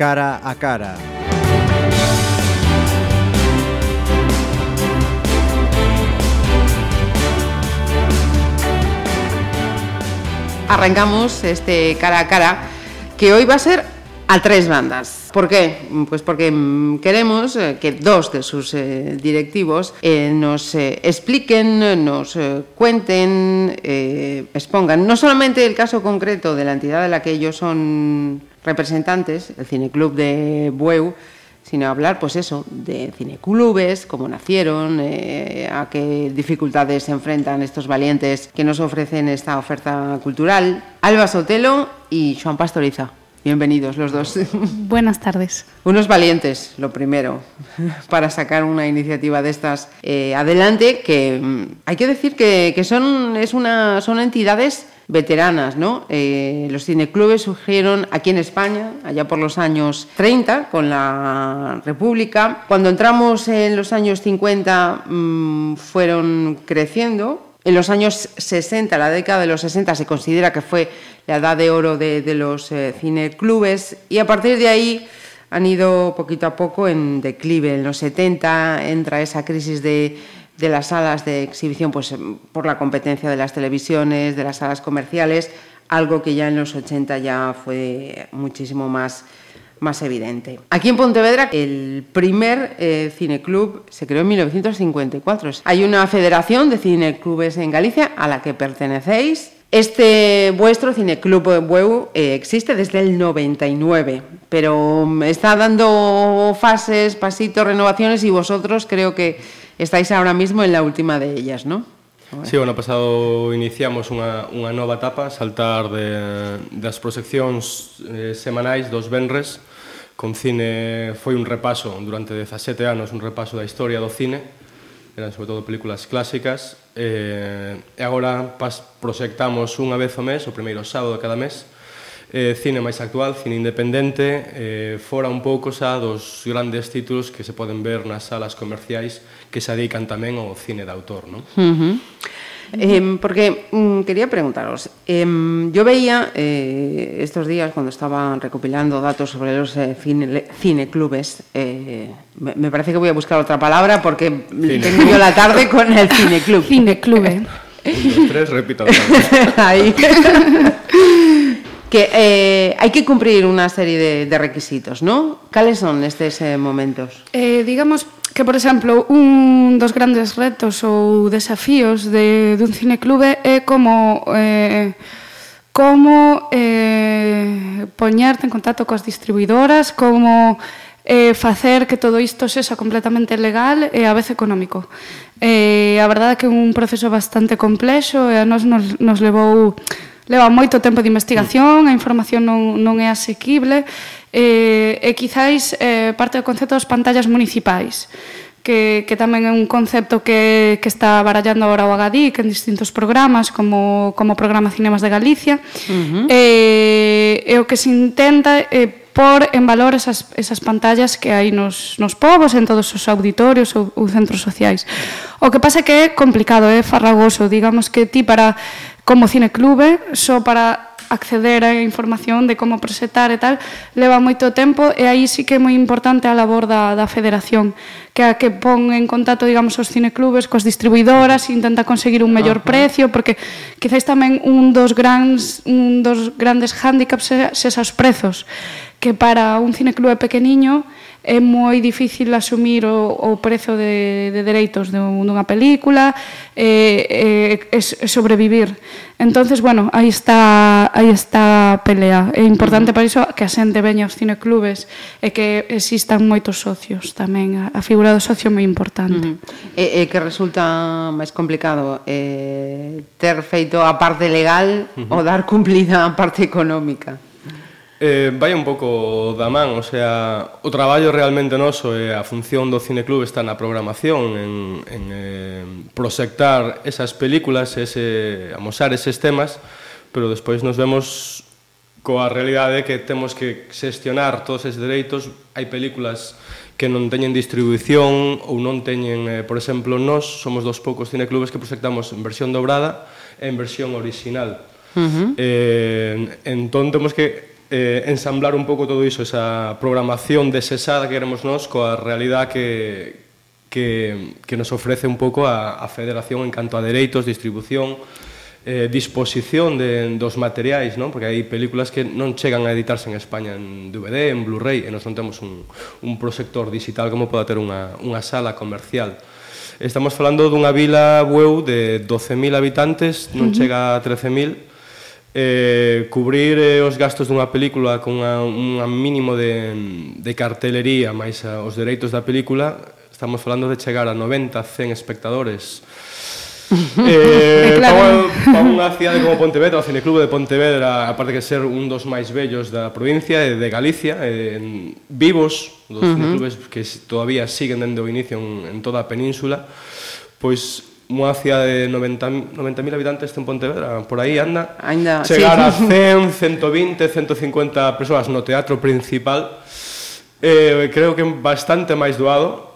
Cara a cara. Arrancamos este cara a cara que hoy va a ser a tres bandas. ¿Por qué? Pues porque mm, queremos eh, que dos de sus eh, directivos eh, nos expliquen, nos cuenten, expongan no solamente el caso concreto de la entidad de la que ellos son representantes, el Cineclub de Bueu, sino hablar, pues eso, de cineclubes, cómo nacieron, eh, a qué dificultades se enfrentan estos valientes que nos ofrecen esta oferta cultural. Alba Sotelo y Joan Pastoriza. Bienvenidos los dos. Buenas tardes. Unos valientes, lo primero, para sacar una iniciativa de estas eh, adelante, que mm, hay que decir que, que son, es una, son entidades veteranas, ¿no? Eh, los cineclubes surgieron aquí en España, allá por los años 30, con la República. Cuando entramos en los años 50, mmm, fueron creciendo. En los años 60, la década de los 60, se considera que fue la edad de oro de, de los eh, cineclubes y a partir de ahí han ido poquito a poco en declive. En los 70 entra esa crisis de, de las salas de exhibición pues, por la competencia de las televisiones, de las salas comerciales, algo que ya en los 80 ya fue muchísimo más más evidente. Aquí en Pontevedra, el primer eh, cineclub se creó en 1954. Hay una federación de cineclubes en Galicia a la que pertenecéis. Este vuestro Cineclub Bueu eh, existe desde el 99, pero mm, está dando fases, pasitos, renovaciones y vosotros creo que Estáis ahora mismo en la última de ellas, ¿no? Sí, o ano pasado iniciamos unha, unha nova etapa, saltar de, das proxeccións eh, semanais dos Benres, con cine foi un repaso durante 17 anos, un repaso da historia do cine, eran sobre todo películas clásicas, eh, e agora pas, proxectamos unha vez ao mes, o primeiro sábado de cada mes, eh, cine máis actual, cine independente, eh, fora un pouco xa dos grandes títulos que se poden ver nas salas comerciais que se dedican tamén ao cine de autor, non? Uh -huh. Eh, porque mm, quería preguntaros, eh, yo veía eh, estos días cuando estaba recopilando datos sobre los eh, cine, cineclubes, eh, me, me parece que voy a buscar otra palabra porque cine. tengo yo la tarde con el cineclub. Cineclube. Un, dos, tres, repito. Ahí. que eh, hai que cumprir unha serie de, de requisitos, non? Cales son estes eh, momentos? Eh, digamos que, por exemplo, un dos grandes retos ou desafíos de, dun cineclube é como... Eh, como eh, poñerte en contacto coas distribuidoras, como eh, facer que todo isto sexa completamente legal e a vez económico. Eh, a verdade é que é un proceso bastante complexo e a nos nos, nos levou leva moito tempo de investigación, a información non, non é asequible, eh, e quizáis eh, parte do concepto das pantallas municipais que, que tamén é un concepto que, que está barallando agora o Agadic en distintos programas como, como o programa Cinemas de Galicia uh -huh. eh, e o que se intenta eh, por en valor esas, esas pantallas que hai nos, nos povos, en todos os auditorios ou, ou centros sociais. O que pasa é que é complicado, é farragoso, digamos que ti para como cineclube, só para acceder a información de como presentar e tal, leva moito tempo e aí sí que é moi importante a labor da, da federación, que a que pon en contacto, digamos, os cineclubes coas distribuidoras e intenta conseguir un mellor uh precio, porque quizáis tamén un dos grans, un dos grandes hándicaps se, se os prezos, que para un cineclube pequeniño é moi difícil asumir o, o prezo de, de dereitos de dunha película e, e, e sobrevivir. entonces bueno, aí está, aí está a pelea. É importante para iso que a xente veña aos cineclubes e que existan moitos socios tamén. A figura do socio é moi importante. Uh -huh. E, e que resulta máis complicado eh, ter feito a parte legal uh -huh. ou dar cumplida a parte económica. Eh, vai un pouco da man, o sea, o traballo realmente noso e a función do cineclub está na programación, en, en eh, proxectar esas películas, ese, amosar eses temas, pero despois nos vemos coa realidade que temos que xestionar todos eses dereitos. Hai películas que non teñen distribución ou non teñen, eh, por exemplo, nós somos dos poucos cineclubes que proxectamos en versión dobrada e en versión original. Uh -huh. eh, entón temos que eh, ensamblar un pouco todo iso, esa programación desesada que queremos nós coa realidade que, que, que nos ofrece un pouco a, a Federación en canto a dereitos, distribución, eh, disposición de, dos materiais, non? porque hai películas que non chegan a editarse en España en DVD, en Blu-ray, e nós non temos un, un proxector digital como poda ter unha, unha sala comercial. Estamos falando dunha vila Bueu de 12.000 habitantes, non uh -huh. chega a 13.000, eh, cubrir eh, os gastos dunha película con un mínimo de, de cartelería máis a, os dereitos da película estamos falando de chegar a 90, 100 espectadores eh, claro. para, para unha cidade como Pontevedra o Cineclub de Pontevedra aparte que ser un dos máis bellos da provincia e de Galicia eh, vivos dos uh -huh. cineclubes que todavía siguen dende o inicio en, en toda a península pois unha cidade de 90.000 90 habitantes en Pontevedra, por aí anda, Ainda, chegar sí. a 100, 120, 150 persoas no teatro principal, eh, creo que bastante máis doado,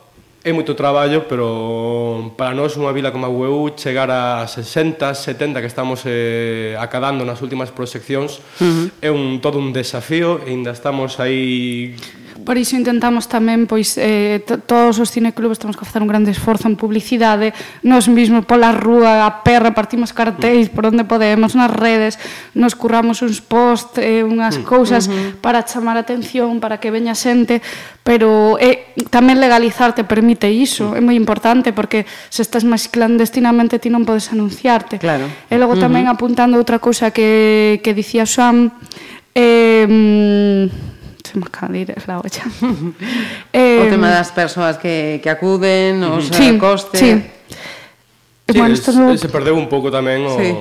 é moito traballo, pero para nós unha vila como a UEU chegar a 60, 70 que estamos eh, acadando nas últimas proxeccións uh -huh. é un todo un desafío, e ainda estamos aí Por iso intentamos tamén, pois, eh, todos os cineclubes temos que facer un grande esforzo en publicidade, nos mesmos pola rúa, a perra, partimos cartéis por onde podemos, nas redes, nos curramos uns post, eh, unhas mm. cousas uh -huh. para chamar a atención, para que veña xente, pero eh, tamén legalizarte permite iso, é moi importante, porque se estás máis clandestinamente ti non podes anunciarte. Claro. E logo tamén uh -huh. apuntando outra cousa que, que dicía Xoan, eh, mm, se me cadeira, la olla. eh, o tema das persoas que, que acuden, os sí, costes... Sí, sí. Bueno, es, no... se perdeu un pouco tamén o, sí.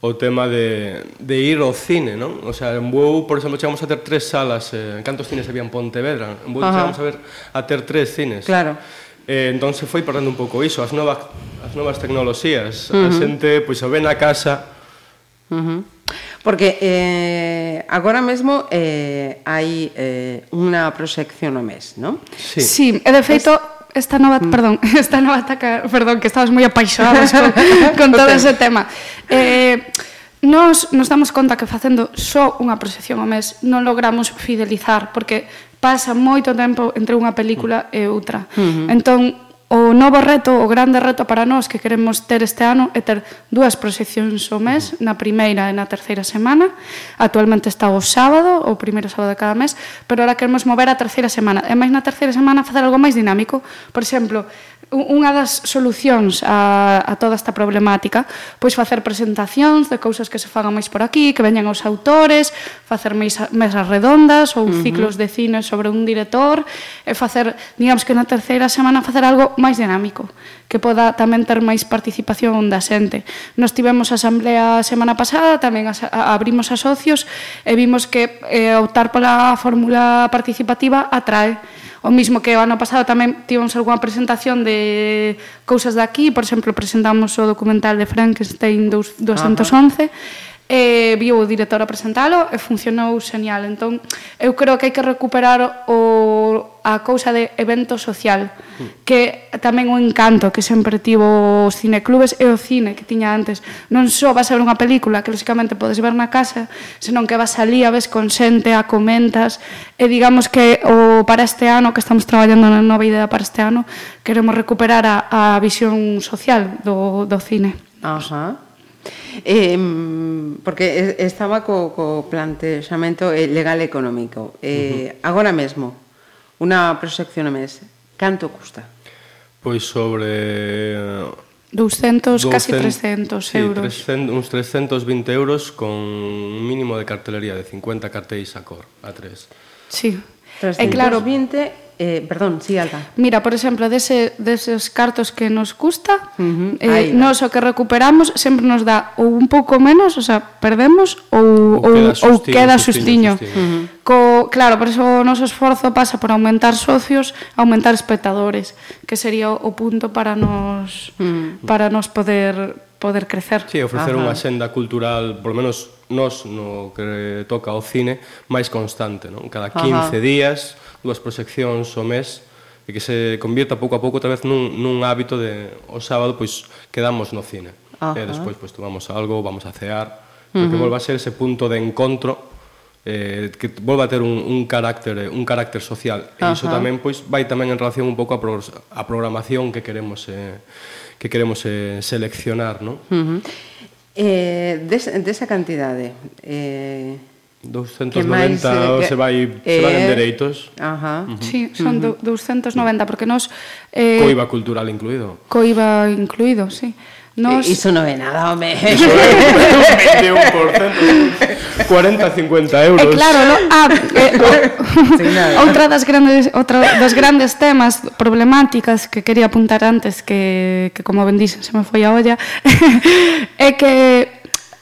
o tema de, de ir ao cine, non? O sea, en Bueu, por exemplo, chegamos a ter tres salas, eh, cantos cines había en Pontevedra? En Bueu chegamos a ver a ter tres cines. Claro. Eh, entón se foi perdendo un pouco iso, as novas, as novas tecnoloxías. Uh -huh. A xente, pois, o ven a casa... Uh -huh Porque eh, agora mesmo eh, hai eh, unha proxección ao mes, non? Sí, sí e de feito... Es esta nova, mm. perdón, esta nova ataca, perdón, que estabas moi apaixonados con, con todo ese tema. Eh, Nos nos damos conta que facendo só unha proxección ao mes non logramos fidelizar porque pasa moito tempo entre unha película e outra. Uh -huh. Entón O novo reto, o grande reto para nós que queremos ter este ano é ter dúas proxeccións ao mes, na primeira e na terceira semana. Actualmente está o sábado, o primeiro sábado de cada mes, pero ahora queremos mover a terceira semana. E máis na terceira semana facer algo máis dinámico. Por exemplo, unha das solucións a, a toda esta problemática pois facer presentacións de cousas que se fagan máis por aquí, que veñan os autores facer mesas redondas ou uh -huh. ciclos de cine sobre un director e facer, digamos que na terceira semana facer algo máis dinámico que poda tamén ter máis participación da xente. Nos tivemos a asamblea a semana pasada, tamén as, a, abrimos a socios e vimos que eh, optar pola fórmula participativa atrae O mismo que o ano pasado tamén tivemos algunha presentación de cousas de aquí, por exemplo, presentamos o documental de Frankenstein 211, e eh, viu o director a presentalo e funcionou genial. Entón, eu creo que hai que recuperar o, a cousa de evento social, que tamén o encanto que sempre tivo os cineclubes e o cine que tiña antes. Non só vas a ver unha película que lóxicamente podes ver na casa, senón que vas ali, a ves con xente, a comentas, e digamos que o para este ano, que estamos traballando na nova idea para este ano, queremos recuperar a, a visión social do, do cine. Ajá. Eh, porque estaba co, co plantexamento eh, legal económico. Eh, uh -huh. Agora mesmo, Unha proxección a mes. Canto custa? Pois sobre eh, 200, 200, casi 300 sí, euros. 300, uns 320 euros con un mínimo de cartelería de 50 cartéis a cor, a 3. Sí. 320. E claro, 20 Eh, perdón, sí, Alba. Mira, por exemplo, dese, deses cartos que nos custa, uh -huh. eh, nos o que recuperamos sempre nos dá ou un pouco menos, o sea, perdemos ou, ou, queda, sustiño, ou queda sustiño. sustiño. Uh -huh. Co, claro, por eso o noso esforzo pasa por aumentar socios, aumentar espectadores, que sería o punto para nos, uh -huh. para nos poder poder crecer. Sí, ofrecer Ajá. unha xenda cultural, por lo menos nos no que toca ao cine, máis constante, non? Cada 15 Ajá. días, dúas proxeccións ao mes, e que se convierta pouco a pouco outra vez nun, nun hábito de o sábado pois quedamos no cine. Ajá. E despois pois tomamos algo, vamos a cear, uh -huh. que volva a ser ese punto de encontro eh, que volva a ter un, un carácter eh, un carácter social. E iso tamén pois vai tamén en relación un pouco a, pro, a programación que queremos eh, que queremos eh, seleccionar, non? Uh -huh. Eh, des, desa cantidade, eh, 290 máis, se vai se eh, van en dereitos. Ajá. Sí, son uh 290 porque nós eh Coiba cultural incluído. Coiba incluído, sí. Nos... Iso non é nada, home. Iso é un 21%. 40-50 euros. E eh, claro, no? ah, eh, outra das grandes outra dos grandes temas problemáticas que quería apuntar antes que, que como ben dixen se me foi a olla é que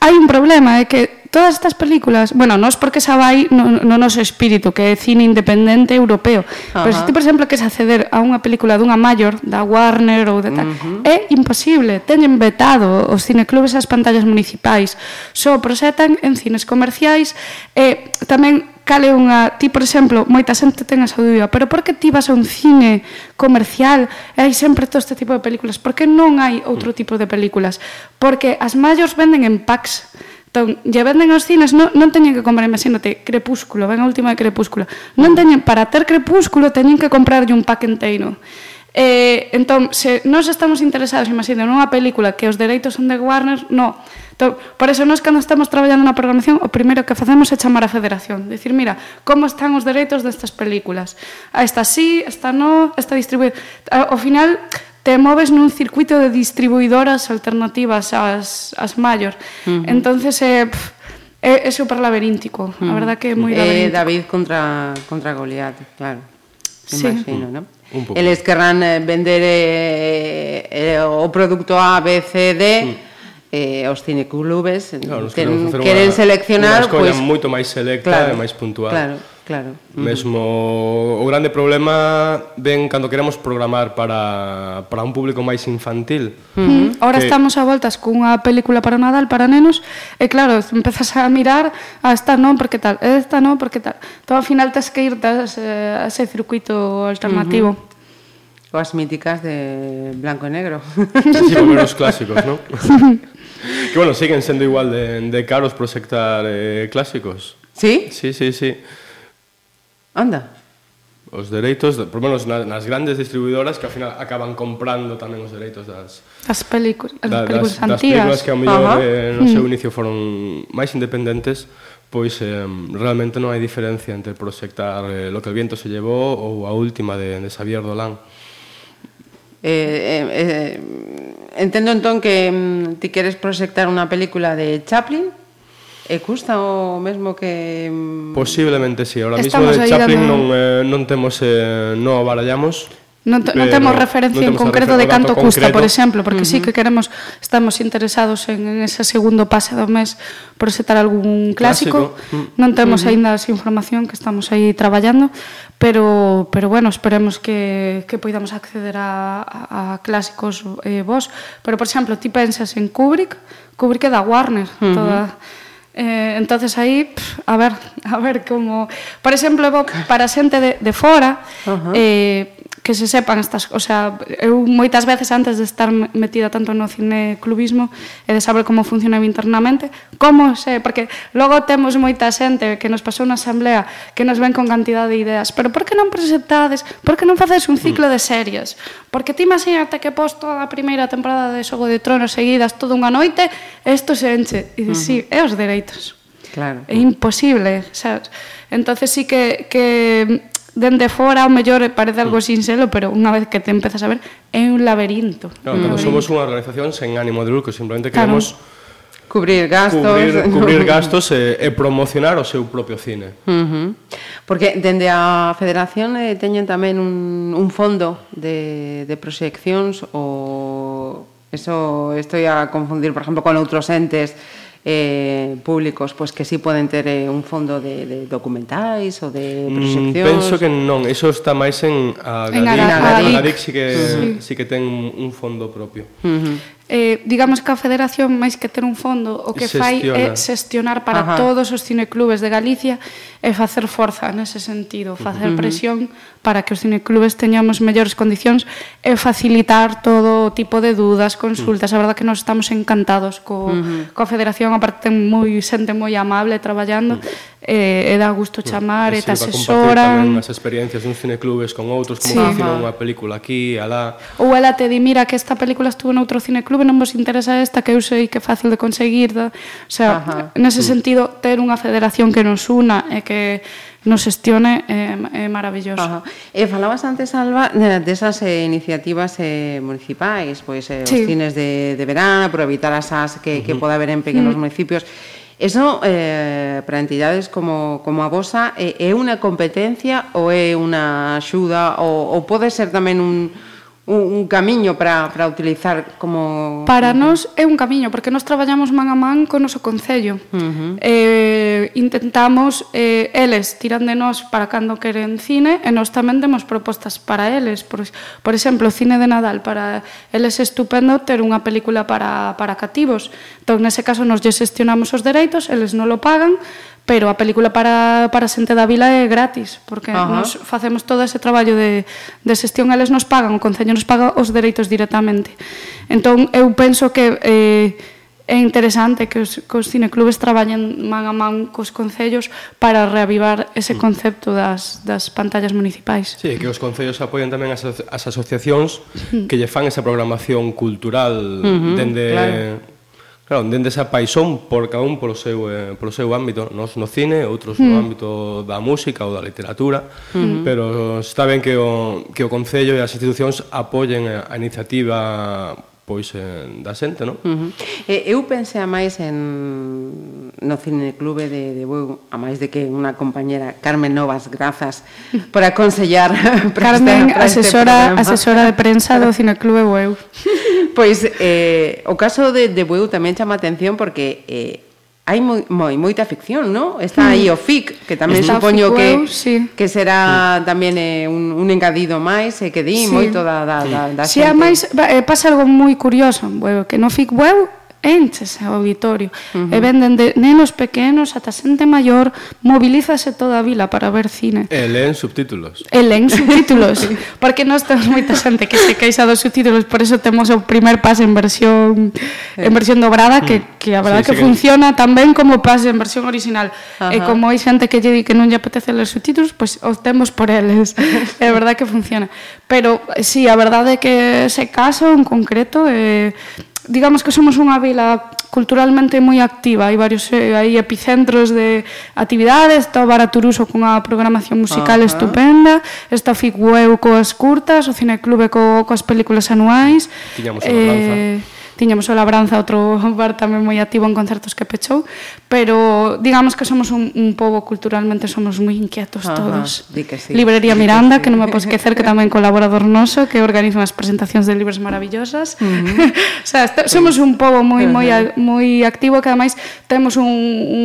hai un problema, é que todas estas películas, bueno, non es porque xa vai no, no noso espírito, que é cine independente europeo, pero se ti, por exemplo, que acceder a unha película dunha maior, da Warner ou de tal, uh -huh. é imposible, teñen vetado os cineclubes as pantallas municipais, só proxetan en cines comerciais, e tamén cal é unha... Ti, por exemplo, moita xente ten esa dúbida, pero por que ti vas a un cine comercial e hai sempre todo este tipo de películas? Por que non hai outro tipo de películas? Porque as maiores venden en packs Entón, lle venden aos cines, non, non teñen que comprar, imagínate, crepúsculo, ven a última de crepúsculo. Non teñen, para ter crepúsculo, teñen que comprarlle un pack enteiro. Eh, entón, se nós estamos interesados, imagínate, nunha película que os dereitos son de Warner, non. Entón, por eso nós cando estamos traballando na programación, o primeiro que facemos é chamar a federación, dicir, mira, como están os dereitos destas películas? A esta sí, esta no, esta distribuir. Ao final, te moves nun circuito de distribuidoras alternativas ás, ás maior. Uh -huh. entonces é... Eh, pff, É, é super laberíntico, a verdad que é moi laberíntico. É eh, David contra, contra Goliat, claro. Sí. imagino, ¿no? Eles querrán eh, vender eh, eh, o produto A, B, C, D... Eh, os cineclubes claro, ten, queren seleccionar unha escolla pois, moito máis selecta claro, e máis puntual. Claro. Claro. Mesmo uh -huh. o grande problema ven cando queremos programar para, para un público máis infantil. Uh -huh. Ahora que... estamos a voltas cunha película para Nadal para nenos e claro, empezas a mirar a esta non porque tal, esta non porque tal. Entón ao final tes que ir eh, a ese circuito alternativo. Uh -huh as míticas de blanco e negro. Sí, pero os clásicos, non? que, bueno, siguen sendo igual de, de caros proxectar eh, clásicos. Sí? Sí, sí, sí. Anda. Os dereitos, por menos na, nas grandes distribuidoras que ao final acaban comprando tamén os dereitos das as películas, da, películas das, das películas que ao mellor eh, no seu mm. inicio foron máis independentes, pois eh, realmente non hai diferencia entre proxectar eh, Lo que el viento se llevó ou a última de, de Xavier Dolan. Eh, eh, eh, entendo entón que mm, ti queres proxectar unha película de Chaplin E custa o mesmo que... Mm, Posiblemente sí. Ahora Estamos mismo de Chaplin dando... non, eh, non temos, eh, non barallamos, Non, pero, non temos referencia non temos en concreto de canto custa, concreto. por exemplo, porque uh -huh. sí que queremos, estamos interesados en, en ese segundo pase do mes proxetar algún clásico. clásico. Mm. Non temos uh -huh. aínda esa información que estamos aí traballando, pero pero bueno, esperemos que que poidamos acceder a a, a clásicos eh vos, pero por exemplo, ti pensas en Kubrick, Kubrick é da Warner, uh -huh. toda Eh, entonces aí, pff, a ver, a ver como, por exemplo, evo para xente de de fora, uh -huh. eh que se sepan estas, o sea, eu moitas veces antes de estar metida tanto no cine clubismo e de saber como funcionaba internamente, como se, porque logo temos moita xente que nos pasou na asamblea que nos ven con cantidade de ideas, pero por que non presentades, por que non facedes un ciclo de series? Porque ti imagínate que pos toda a primeira temporada de Xogo de Tronos seguidas toda unha noite, isto se enche. E dices, uh -huh. sí, é os dereitos. Claro. É imposible, sabes? Entonces sí que, que dende fora ao mellor parece algo sinxelo, pero unha vez que te empezas a ver é un laberinto. Claro, un laberinto. somos unha organización sen ánimo de lucro, simplemente queremos claro. Cubrir gastos. Cubrir, cubrir gastos e, e promocionar o seu propio cine. Uh -huh. Porque dende a Federación eh, teñen tamén un, un fondo de, de proxeccións ou... Eso estoy a confundir, por exemplo, con outros entes eh, públicos pois que si sí poden ter eh, un fondo de, de documentais ou de mm, proxeccións? Penso que non, eso está máis en a Gadic, en Agadic, Agadic. Sí que, sí. sí que ten un fondo propio. Uh -huh eh, digamos que a federación máis que ter un fondo o que fai é xestionar para Ajá. todos os cineclubes de Galicia e facer forza nese sentido, facer uh -huh. presión para que os cineclubes teñamos mellores condicións e facilitar todo tipo de dudas, consultas, uh -huh. a verdade que nós estamos encantados co, uh -huh. coa federación, aparte moi xente moi amable traballando uh eh, -huh. e, e dá gusto chamar uh -huh. e te asesoran as experiencias duns cineclubes con outros como sí. que hicieron unha película aquí, alá ou ela te di, mira que esta película estuvo noutro cineclube clube non vos interesa esta que eu sei que é fácil de conseguir da... o sea, Ajá. nese sentido ter unha federación que nos una e que nos xestione é, é maravilloso. Ajá. E falabas antes, Alba, desas eh, iniciativas eh, municipais, pois eh, sí. os cines de, de verán, aproveitar as as que, uh -huh. que poda haber en pequenos uh -huh. municipios, Eso eh, para entidades como, como a vosa é, é unha competencia ou é unha axuda ou, ou pode ser tamén un, un, un camiño para, para utilizar como... Para nós é un camiño, porque nós traballamos man a man con o noso Concello. Uh -huh. eh, intentamos, eh, eles tiran de nós para cando queren cine, e nós tamén demos propostas para eles. Por, por exemplo, cine de Nadal, para eles é estupendo ter unha película para, para cativos. Entón, nese caso, nos lle xestionamos os dereitos, eles non lo pagan, pero a película para, para xente da vila é gratis, porque Ajá. nos facemos todo ese traballo de, de xestión, eles nos pagan, o Concello nos paga os dereitos directamente. Entón, eu penso que eh, é interesante que os, que os cineclubes traballen man a man cos concellos para reavivar ese mm. concepto das, das pantallas municipais. Sí, que os concellos apoian tamén as, as asociacións mm. que lle fan esa programación cultural uh -huh, dende... Claro Claro, dende esa paixón por cada un polo seu, eh, polo seu ámbito, nos no cine, outros mm. no hmm. ámbito da música ou da literatura, mm. pero está ben que o, que o Concello e as institucións apoyen a, a iniciativa pois eh, da xente, non? Uh -huh. eh, eu pensei a máis en no cineclube de, de Bueu, a máis de que unha compañera Carmen Novas, grazas por aconsellar para Carmen, este, para asesora, este asesora de prensa do cineclube Bueu pois eh, o caso de, de Bueu tamén chama atención porque eh, hai moi, moi moita ficción, non? Está hmm. aí o FIC, que tamén Está supoño que sí. que será hmm. tamén eh, un, un engadido máis e eh, que di sí. moito da da, da, da sí, xente. Si, máis eh, pasa algo moi curioso, bueno, que no FIC web enches o auditorio. Uh -huh. E venden de nenos pequenos ata xente maior, mobilízase toda a vila para ver cine. E leen subtítulos. E leen subtítulos, porque nós temos moita xente que se queixa dos subtítulos, por eso temos o primer pase en versión eh. en versión dobrada que mm. que a verdade sí, que sí, funciona que... tan ben como pase en versión original. Ajá. Uh -huh. E como hai xente que lle di que non lle apetece ler subtítulos, pois pues, optemos por eles. é verdade que funciona. Pero si sí, a verdade é que ese caso en concreto eh digamos que somos unha vila culturalmente moi activa, hai varios eh, hai epicentros de actividades, está o Baraturuso cunha programación musical Ajá. estupenda, está o Figueu coas curtas, o Cineclube co, coas películas anuais. Tiñamos eh, danza Tiñamos o Labranza, outro bar tamén moi activo en concertos que pechou, pero digamos que somos un, un pobo culturalmente somos moi inquietos Ajá, todos. Di que sí. Librería Miranda, que non me podes esquecer que tamén colaborador noso, que organiza unhas presentacións de libros maravillosas. Uh -huh. o sea, este, somos un pobo moi moi moi activo que ademais temos un, un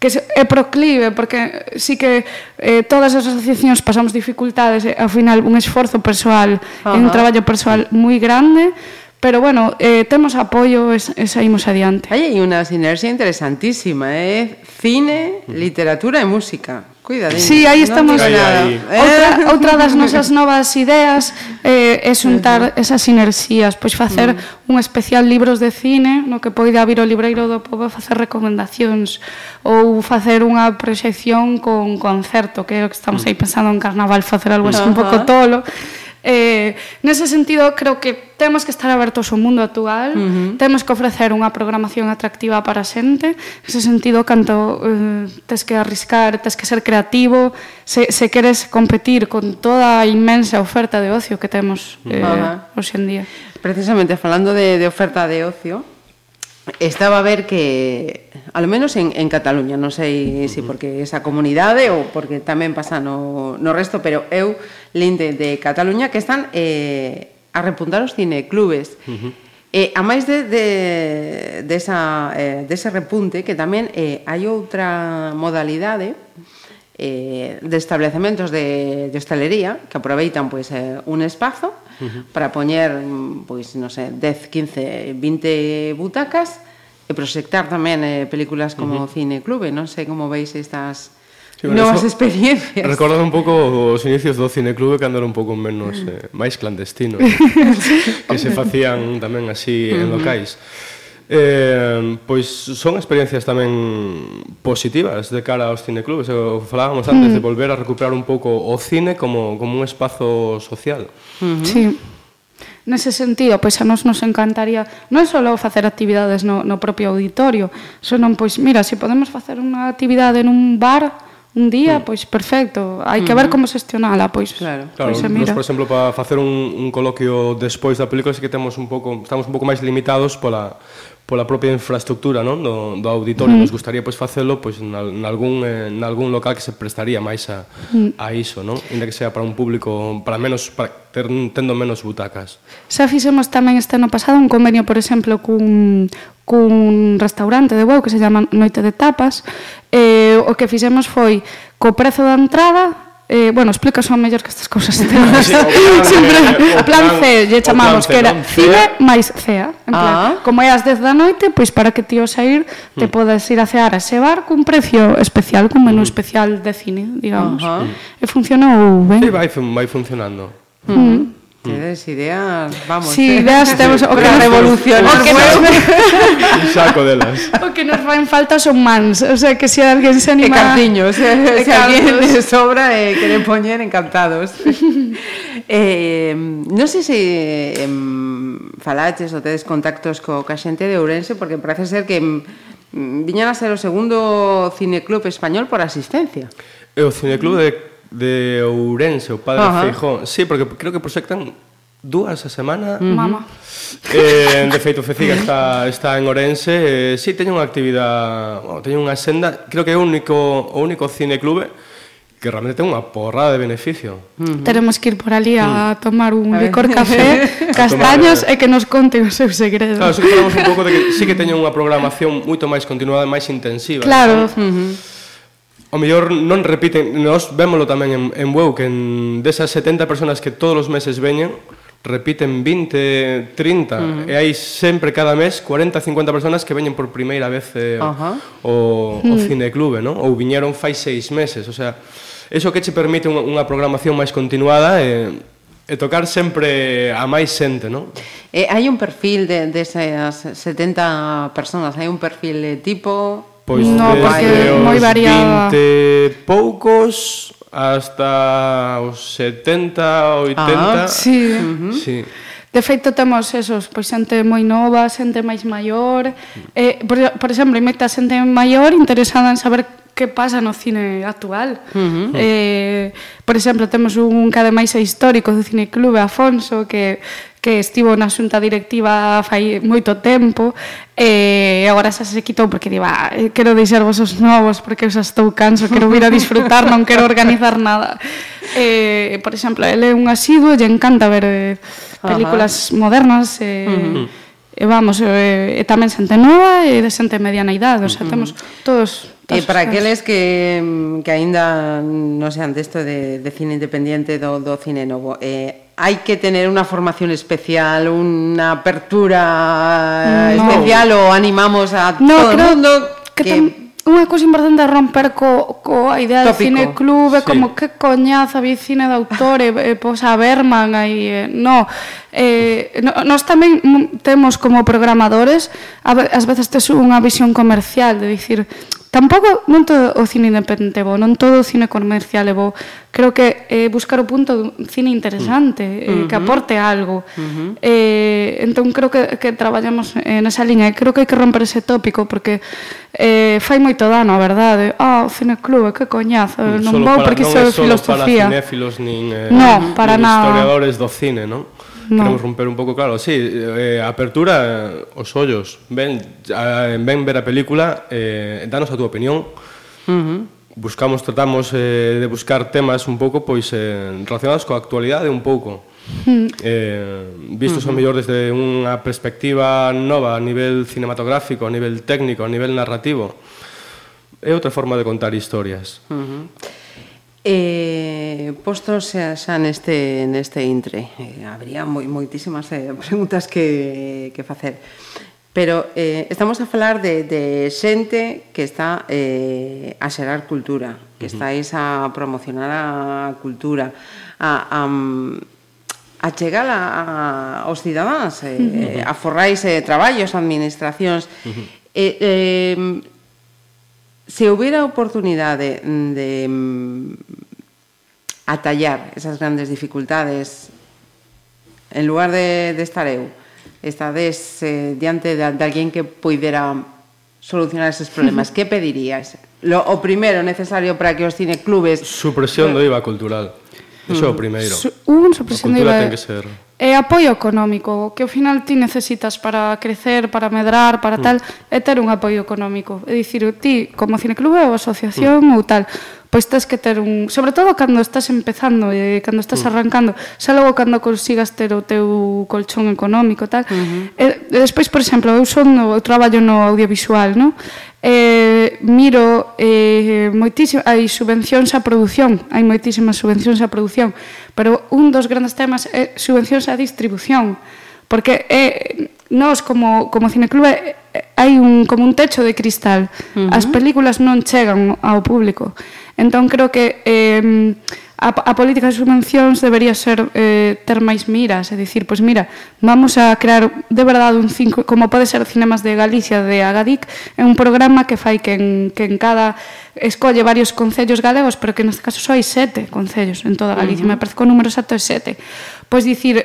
que é proclive, porque sí que eh, todas as asociacións pasamos dificultades, e, ao final un esforzo persoal, Ajá. un traballo persoal moi grande, Pero bueno, eh, temos apoio e, e saímos adiante. Aí hai unha sinerxia interesantísima, eh? Cine, literatura e música. Cuidadinho. Sí, aí estamos. No nada. Eh? Outra, outra das nosas novas ideas eh, é xuntar esas sinerxías, pois facer mm. un especial libros de cine no que poida vir o libreiro do povo a facer recomendacións ou facer unha proxección con concerto, que é o que estamos aí pensando en carnaval, facer algo así uh -huh. un pouco tolo Eh, nese sentido, creo que temos que estar abertos ao mundo actual, uh -huh. temos que ofrecer unha programación atractiva para a xente, nese sentido, canto eh, tes que arriscar, tes que ser creativo, se, se queres competir con toda a inmensa oferta de ocio que temos eh, uh -huh. hoxe en día. Precisamente, falando de, de oferta de ocio, estaba a ver que, al menos en, en Cataluña, non sei se si porque esa comunidade ou porque tamén pasa no, no resto, pero eu linde de Cataluña que están eh, a repuntar os cineclubes. Uh -huh. E eh, a máis de, de, de esa, eh, dese repunte que tamén eh, hai outra modalidade eh, de establecementos de, de hostalería que aproveitan pois eh, un espazo uh -huh. para poñer pois non sei, 10, 15, 20 butacas e proxectar tamén eh, películas como uh -huh. Cine Clube, non sei como veis estas Sí, bueno, novas experiencias. Recordo un pouco os inicios do cineclube cando era un pouco menos eh, máis clandestino, que se facían tamén así en locais. Uh -huh. Eh, pois son experiencias tamén positivas de cara aos cineclubes. Eh, o falábamos antes mm. de volver a recuperar un pouco o cine como, como un espazo social. Uh -huh. Sí. Nese sentido, pois a nos nos encantaría non só facer actividades no, no propio auditorio, senón, pois, mira, se podemos facer unha actividade nun bar, un día, mm. pois perfecto. Hai que ver como xestionala, pois. Claro, claro pois, eh, mira. Nos, por exemplo, para facer un, un coloquio despois da película, sí que temos un pouco, estamos un pouco máis limitados pola pola propia infraestructura non? Do, do auditorio, mm. nos gustaría pois, facelo pois, en, nalgún, eh, nalgún local que se prestaría máis a, mm. a iso, non? Inda que sea para un público, para menos, para ter, tendo menos butacas. Xa fixemos tamén este ano pasado un convenio, por exemplo, cun, cun restaurante de Bou que se chama Noite de Tapas, eh, o que fixemos foi co prezo da entrada Eh, bueno, explicas ao mellor que estas cousas sí, sempre a plan C lle chamamos que era cine máis CEA en plan, ah. como é as 10 da noite pois para que ti o sair te mm. podes ir a cear a ese bar cun precio especial cun menú mm. especial de cine digamos uh -huh. e funcionou ben sí, vai, vai funcionando mm. Mm. Tedes ¿eh? ideas, vamos. Si, sí, ideas temos sí, o que revolucionar. O que nos... Un saco delas. O que nos van falta son mans, o sea, que se si alguén se anima... E cartiños, eh, se si alguén sobra e eh, quere poñer encantados. eh, non sei se eh, falaches ou tedes contactos co ca xente de Ourense, porque parece ser que viñan a ser o segundo cineclub español por asistencia. É o cineclub de de Ourense, o Padre Ajá. Feijón. Sí, porque creo que proxectan dúas a semana. Uh -huh. Mama. Eh, de feito, Feciga está, está en Ourense. Eh, sí, teño unha actividade, bueno, teño unha senda, creo que é o único, o único cine clube que realmente ten unha porrada de beneficio. Uh -huh. Teremos que ir por ali a mm. tomar un licor café, castaños eh. e que nos conte os seus segredos. Claro, sí que un pouco de que sí que teño unha programación moito máis continuada e máis intensiva. Claro. Uh -huh o mellor non repiten, nós vémolo tamén en, en Bueu, que en desas 70 personas que todos os meses veñen, repiten 20, 30, uh -huh. e hai sempre cada mes 40, 50 personas que veñen por primeira vez eh, uh -huh. o, o mm. cineclube, non? Ou viñeron fai seis meses, o sea, eso que che permite unha, unha programación máis continuada e, e tocar sempre a máis xente, non? Eh, hai un perfil de, de esas 70 personas, hai un perfil de tipo Pois no, desde os moi variada. 20 poucos hasta os 70, 80. Ah, sí. Uh -huh. sí. De feito, temos esos, pois xente moi nova, xente máis maior. Eh, por, por exemplo, imita xente maior interesada en saber que pasa no cine actual. Uh -huh. eh, por exemplo, temos un cada máis histórico do Cine Clube Afonso que que estivo na xunta directiva fai moito tempo e agora xa se quitou porque diba, eh, quero deixar vos os novos porque xa estou canso, quero vir a disfrutar, non quero organizar nada. E, por exemplo, ele é un asiduo, lle encanta ver eh, películas Ajá. modernas e... Uh -huh e vamos, e, e tamén xente nova e de xente mediana idade, o sea, temos todos E para aqueles que, que aínda non sean desto de, de cine independente do, do cine novo, eh, hai que tener unha formación especial, unha apertura no. especial ou animamos a no, todo o mundo que... que unha cousa importante é romper co, co a idea Tópico, de cine club, sí. como que coñazo vi cine de autor, e, eh, e eh, pois a Berman aí, eh, no, eh, no, nós tamén temos como programadores a, ás veces tes unha visión comercial, de dicir, Tampouco non todo o cine independente é bo, non todo o cine comercial é bo. Creo que eh, buscar o punto dun cine interesante, mm. eh, uh -huh. que aporte algo. Uh -huh. eh, entón creo que, que traballamos eh, nesa liña e creo que hai que romper ese tópico porque eh, fai moito dano, a verdade. Ah, oh, o cine club, que coñazo, mm, non vou porque iso é filosofía. Non é para cinéfilos nin, eh, no, para nin nada. historiadores do cine, non? no. queremos romper un pouco, claro, sí, eh, apertura, eh, os ollos, ven, a, ven ver a película, eh, danos a túa opinión, uh -huh. buscamos, tratamos eh, de buscar temas un pouco pois eh, relacionados coa actualidade un pouco, Mm. Eh, vistos uh -huh. ao mellor desde unha perspectiva nova a nivel cinematográfico, a nivel técnico, a nivel narrativo. É outra forma de contar historias. Uh -huh. Eh, postos xa, xa neste, neste intre, eh, habría moi, moitísimas eh, preguntas que, que facer. Pero eh, estamos a falar de, de xente que está eh, a xerar cultura, que uh -huh. estáis a promocionar a cultura, a, a, a chegar a, a, aos cidadáns, eh, uh -huh. a forrais eh, traballos, administracións. Uh -huh. eh, eh, se houbera oportunidade de, de atallar esas grandes dificultades en lugar de, de estar eu estades eh, diante de, de alguén que poidera solucionar esos problemas que pedirías? Lo, o primeiro necesario para que os cineclubes... Supresión do IVA cultural Eso é o primeiro. Su, un supresión do IVA... Ten que ser é apoio económico, que ao final ti necesitas para crecer, para medrar, para mm. tal, é ter un apoio económico. É dicir, ti, como cineclube ou asociación mm. ou tal, pois tens que ter un, sobre todo cando estás empezando eh, e cando estás mm. arrancando, xa logo cando consigas ter o teu colchón económico tal. Uh -huh. e, eh, e despois, por exemplo, eu son no, eu traballo no audiovisual, no? Eh, miro eh, moitísimo, hai subvencións á produción, hai moitísimas subvencións á produción, pero un dos grandes temas é subvencións á distribución, porque é eh, nós como, como cineclub hai un, como un techo de cristal. Uh -huh. As películas non chegan ao público. Entón creo que eh, a, a política de subvencións debería ser eh, ter máis miras, é dicir, pois mira, vamos a crear de verdade un cinco, como pode ser Cinemas de Galicia de Agadic, é un programa que fai que en, que en cada escolle varios concellos galegos, pero que neste caso só hai sete concellos en toda Galicia, uh -huh. me parece que o número exacto é sete. Pois dicir,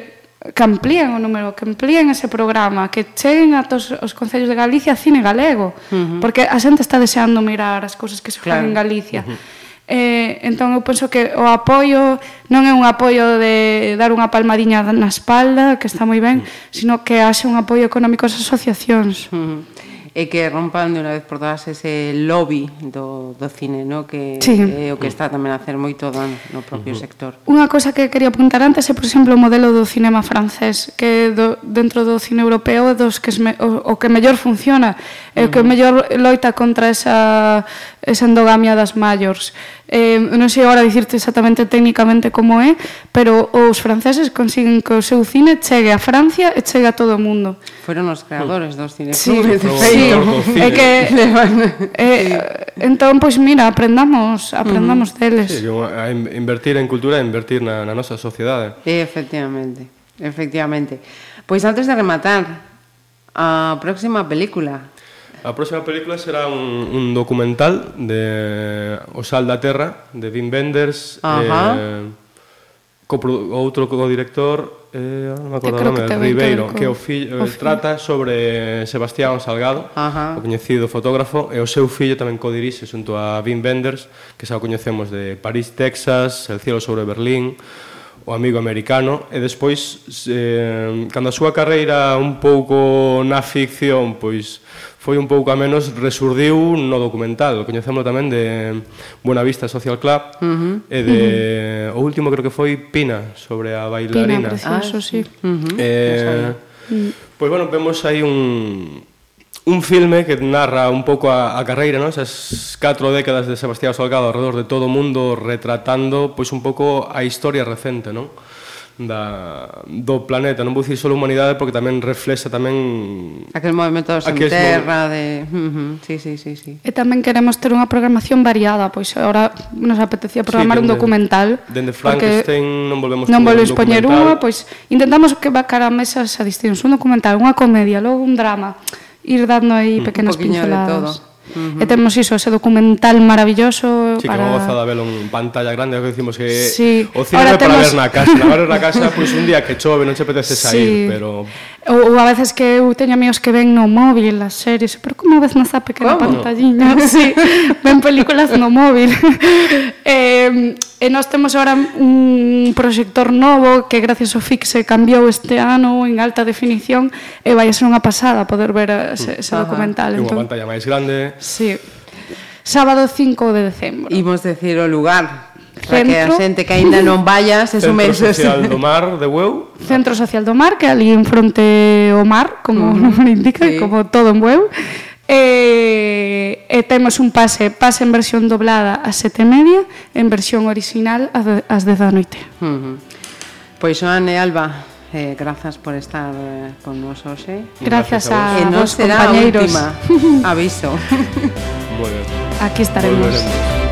que amplíen o número, que amplíen ese programa, que cheguen a tos, os concellos de Galicia cine galego, uh -huh. porque a xente está deseando mirar as cousas que se claro. en Galicia. Uh -huh. Eh, entón eu penso que o apoio non é un apoio de dar unha palmadiña na espalda, que está moi ben, sino que haxe un apoio económico ás asociacións. Uh -huh e que rompan de unha vez por todas ese lobby do, do cine, no? que sí. é o que está tamén a hacer moito dano no propio uh -huh. sector. Unha cosa que quería apuntar antes é, por exemplo, o modelo do cinema francés, que do, dentro do cine europeo é dos que esme, o, o que mellor funciona, é uh -huh. o que mellor loita contra esa, esa endogamia das maiores eh, non sei agora dicirte exactamente técnicamente como é, pero os franceses consiguen que o seu cine chegue a Francia e chegue a todo o mundo. Foron os creadores dos cineclubes sí, de feito. Sí, é que eh, entón pois mira, aprendamos, aprendamos uh -huh. deles. Sí, a invertir en cultura, a invertir na, na nosa sociedade. Sí, efectivamente. Efectivamente. Pois antes de rematar, a próxima película A próxima película será un, un documental de O Sal da Terra, de Wim Wenders, Ajá. eh, co outro co-director, eh, non me acordo o nome, que Ribeiro, que o fillo, eh, o fillo. trata sobre Sebastián Salgado, Ajá. o coñecido fotógrafo, e o seu fillo tamén codirixe xunto a Wim Wenders, que xa o coñecemos de París, Texas, El cielo sobre Berlín, o amigo americano e despois eh, cando a súa carreira un pouco na ficción pois foi un pouco a menos resurdiu no documental coñecemos tamén de Buena Vista Social Club uh -huh. e de uh -huh. o último creo que foi Pina sobre a bailarina Pina, precioso, ah, sí. Uh -huh. eh. Pois bueno, vemos aí un un filme que narra un pouco a, a carreira, non? Esas catro décadas de Sebastián Salgado alrededor de todo o mundo retratando pois un pouco a historia recente, non? da, do planeta, non vou dicir só humanidade porque tamén reflexa tamén aquel movimento sen terra de, uh -huh. sí, sí, sí, sí. E tamén queremos ter unha programación variada, pois agora nos apetecía programar sí, dende, un documental. Dende Frankenstein non volvemos non volvemos poñer unha, pois intentamos que vacar a mesa a distintos, un documental, unha comedia, logo un drama ir dando aí pequenas pinceladas. De todo. Uh -huh. E temos iso, ese documental maravilloso sí, para... que goza de velo en pantalla grande que decimos que sí. o cine para temos... ver na casa na ver na casa, pois pues, un día que chove non se apetece sair sí. pero Ou, ou a veces que eu teño amigos que ven no móvil as series, pero como ves nesa pequena ¿Cómo? pantalliña, sí, ven películas no móvil. eh, e nós temos agora un proxector novo que gracias ao FIXE cambiou este ano en alta definición e vai ser unha pasada poder ver ese, ese documental. E unha entón. pantalla máis grande. Sí. Sábado 5 de decembro. Imos decir o lugar Centro... que a xente que aínda non vaya se Centro Social do Mar de Bueu Centro Social do Mar, que ali en fronte ao mar, como uh -huh. Non indica, sí. como todo en Bueu e, e temos un pase pase en versión doblada a sete e media en versión original ás dez da noite uh -huh. Pois Joan e Alba Eh, grazas por estar eh, con nos hoxe. Gracias, gracias a, a vos, e nos compañeiros. Será a última. Aviso. bueno, Aquí estaremos. Volveremos.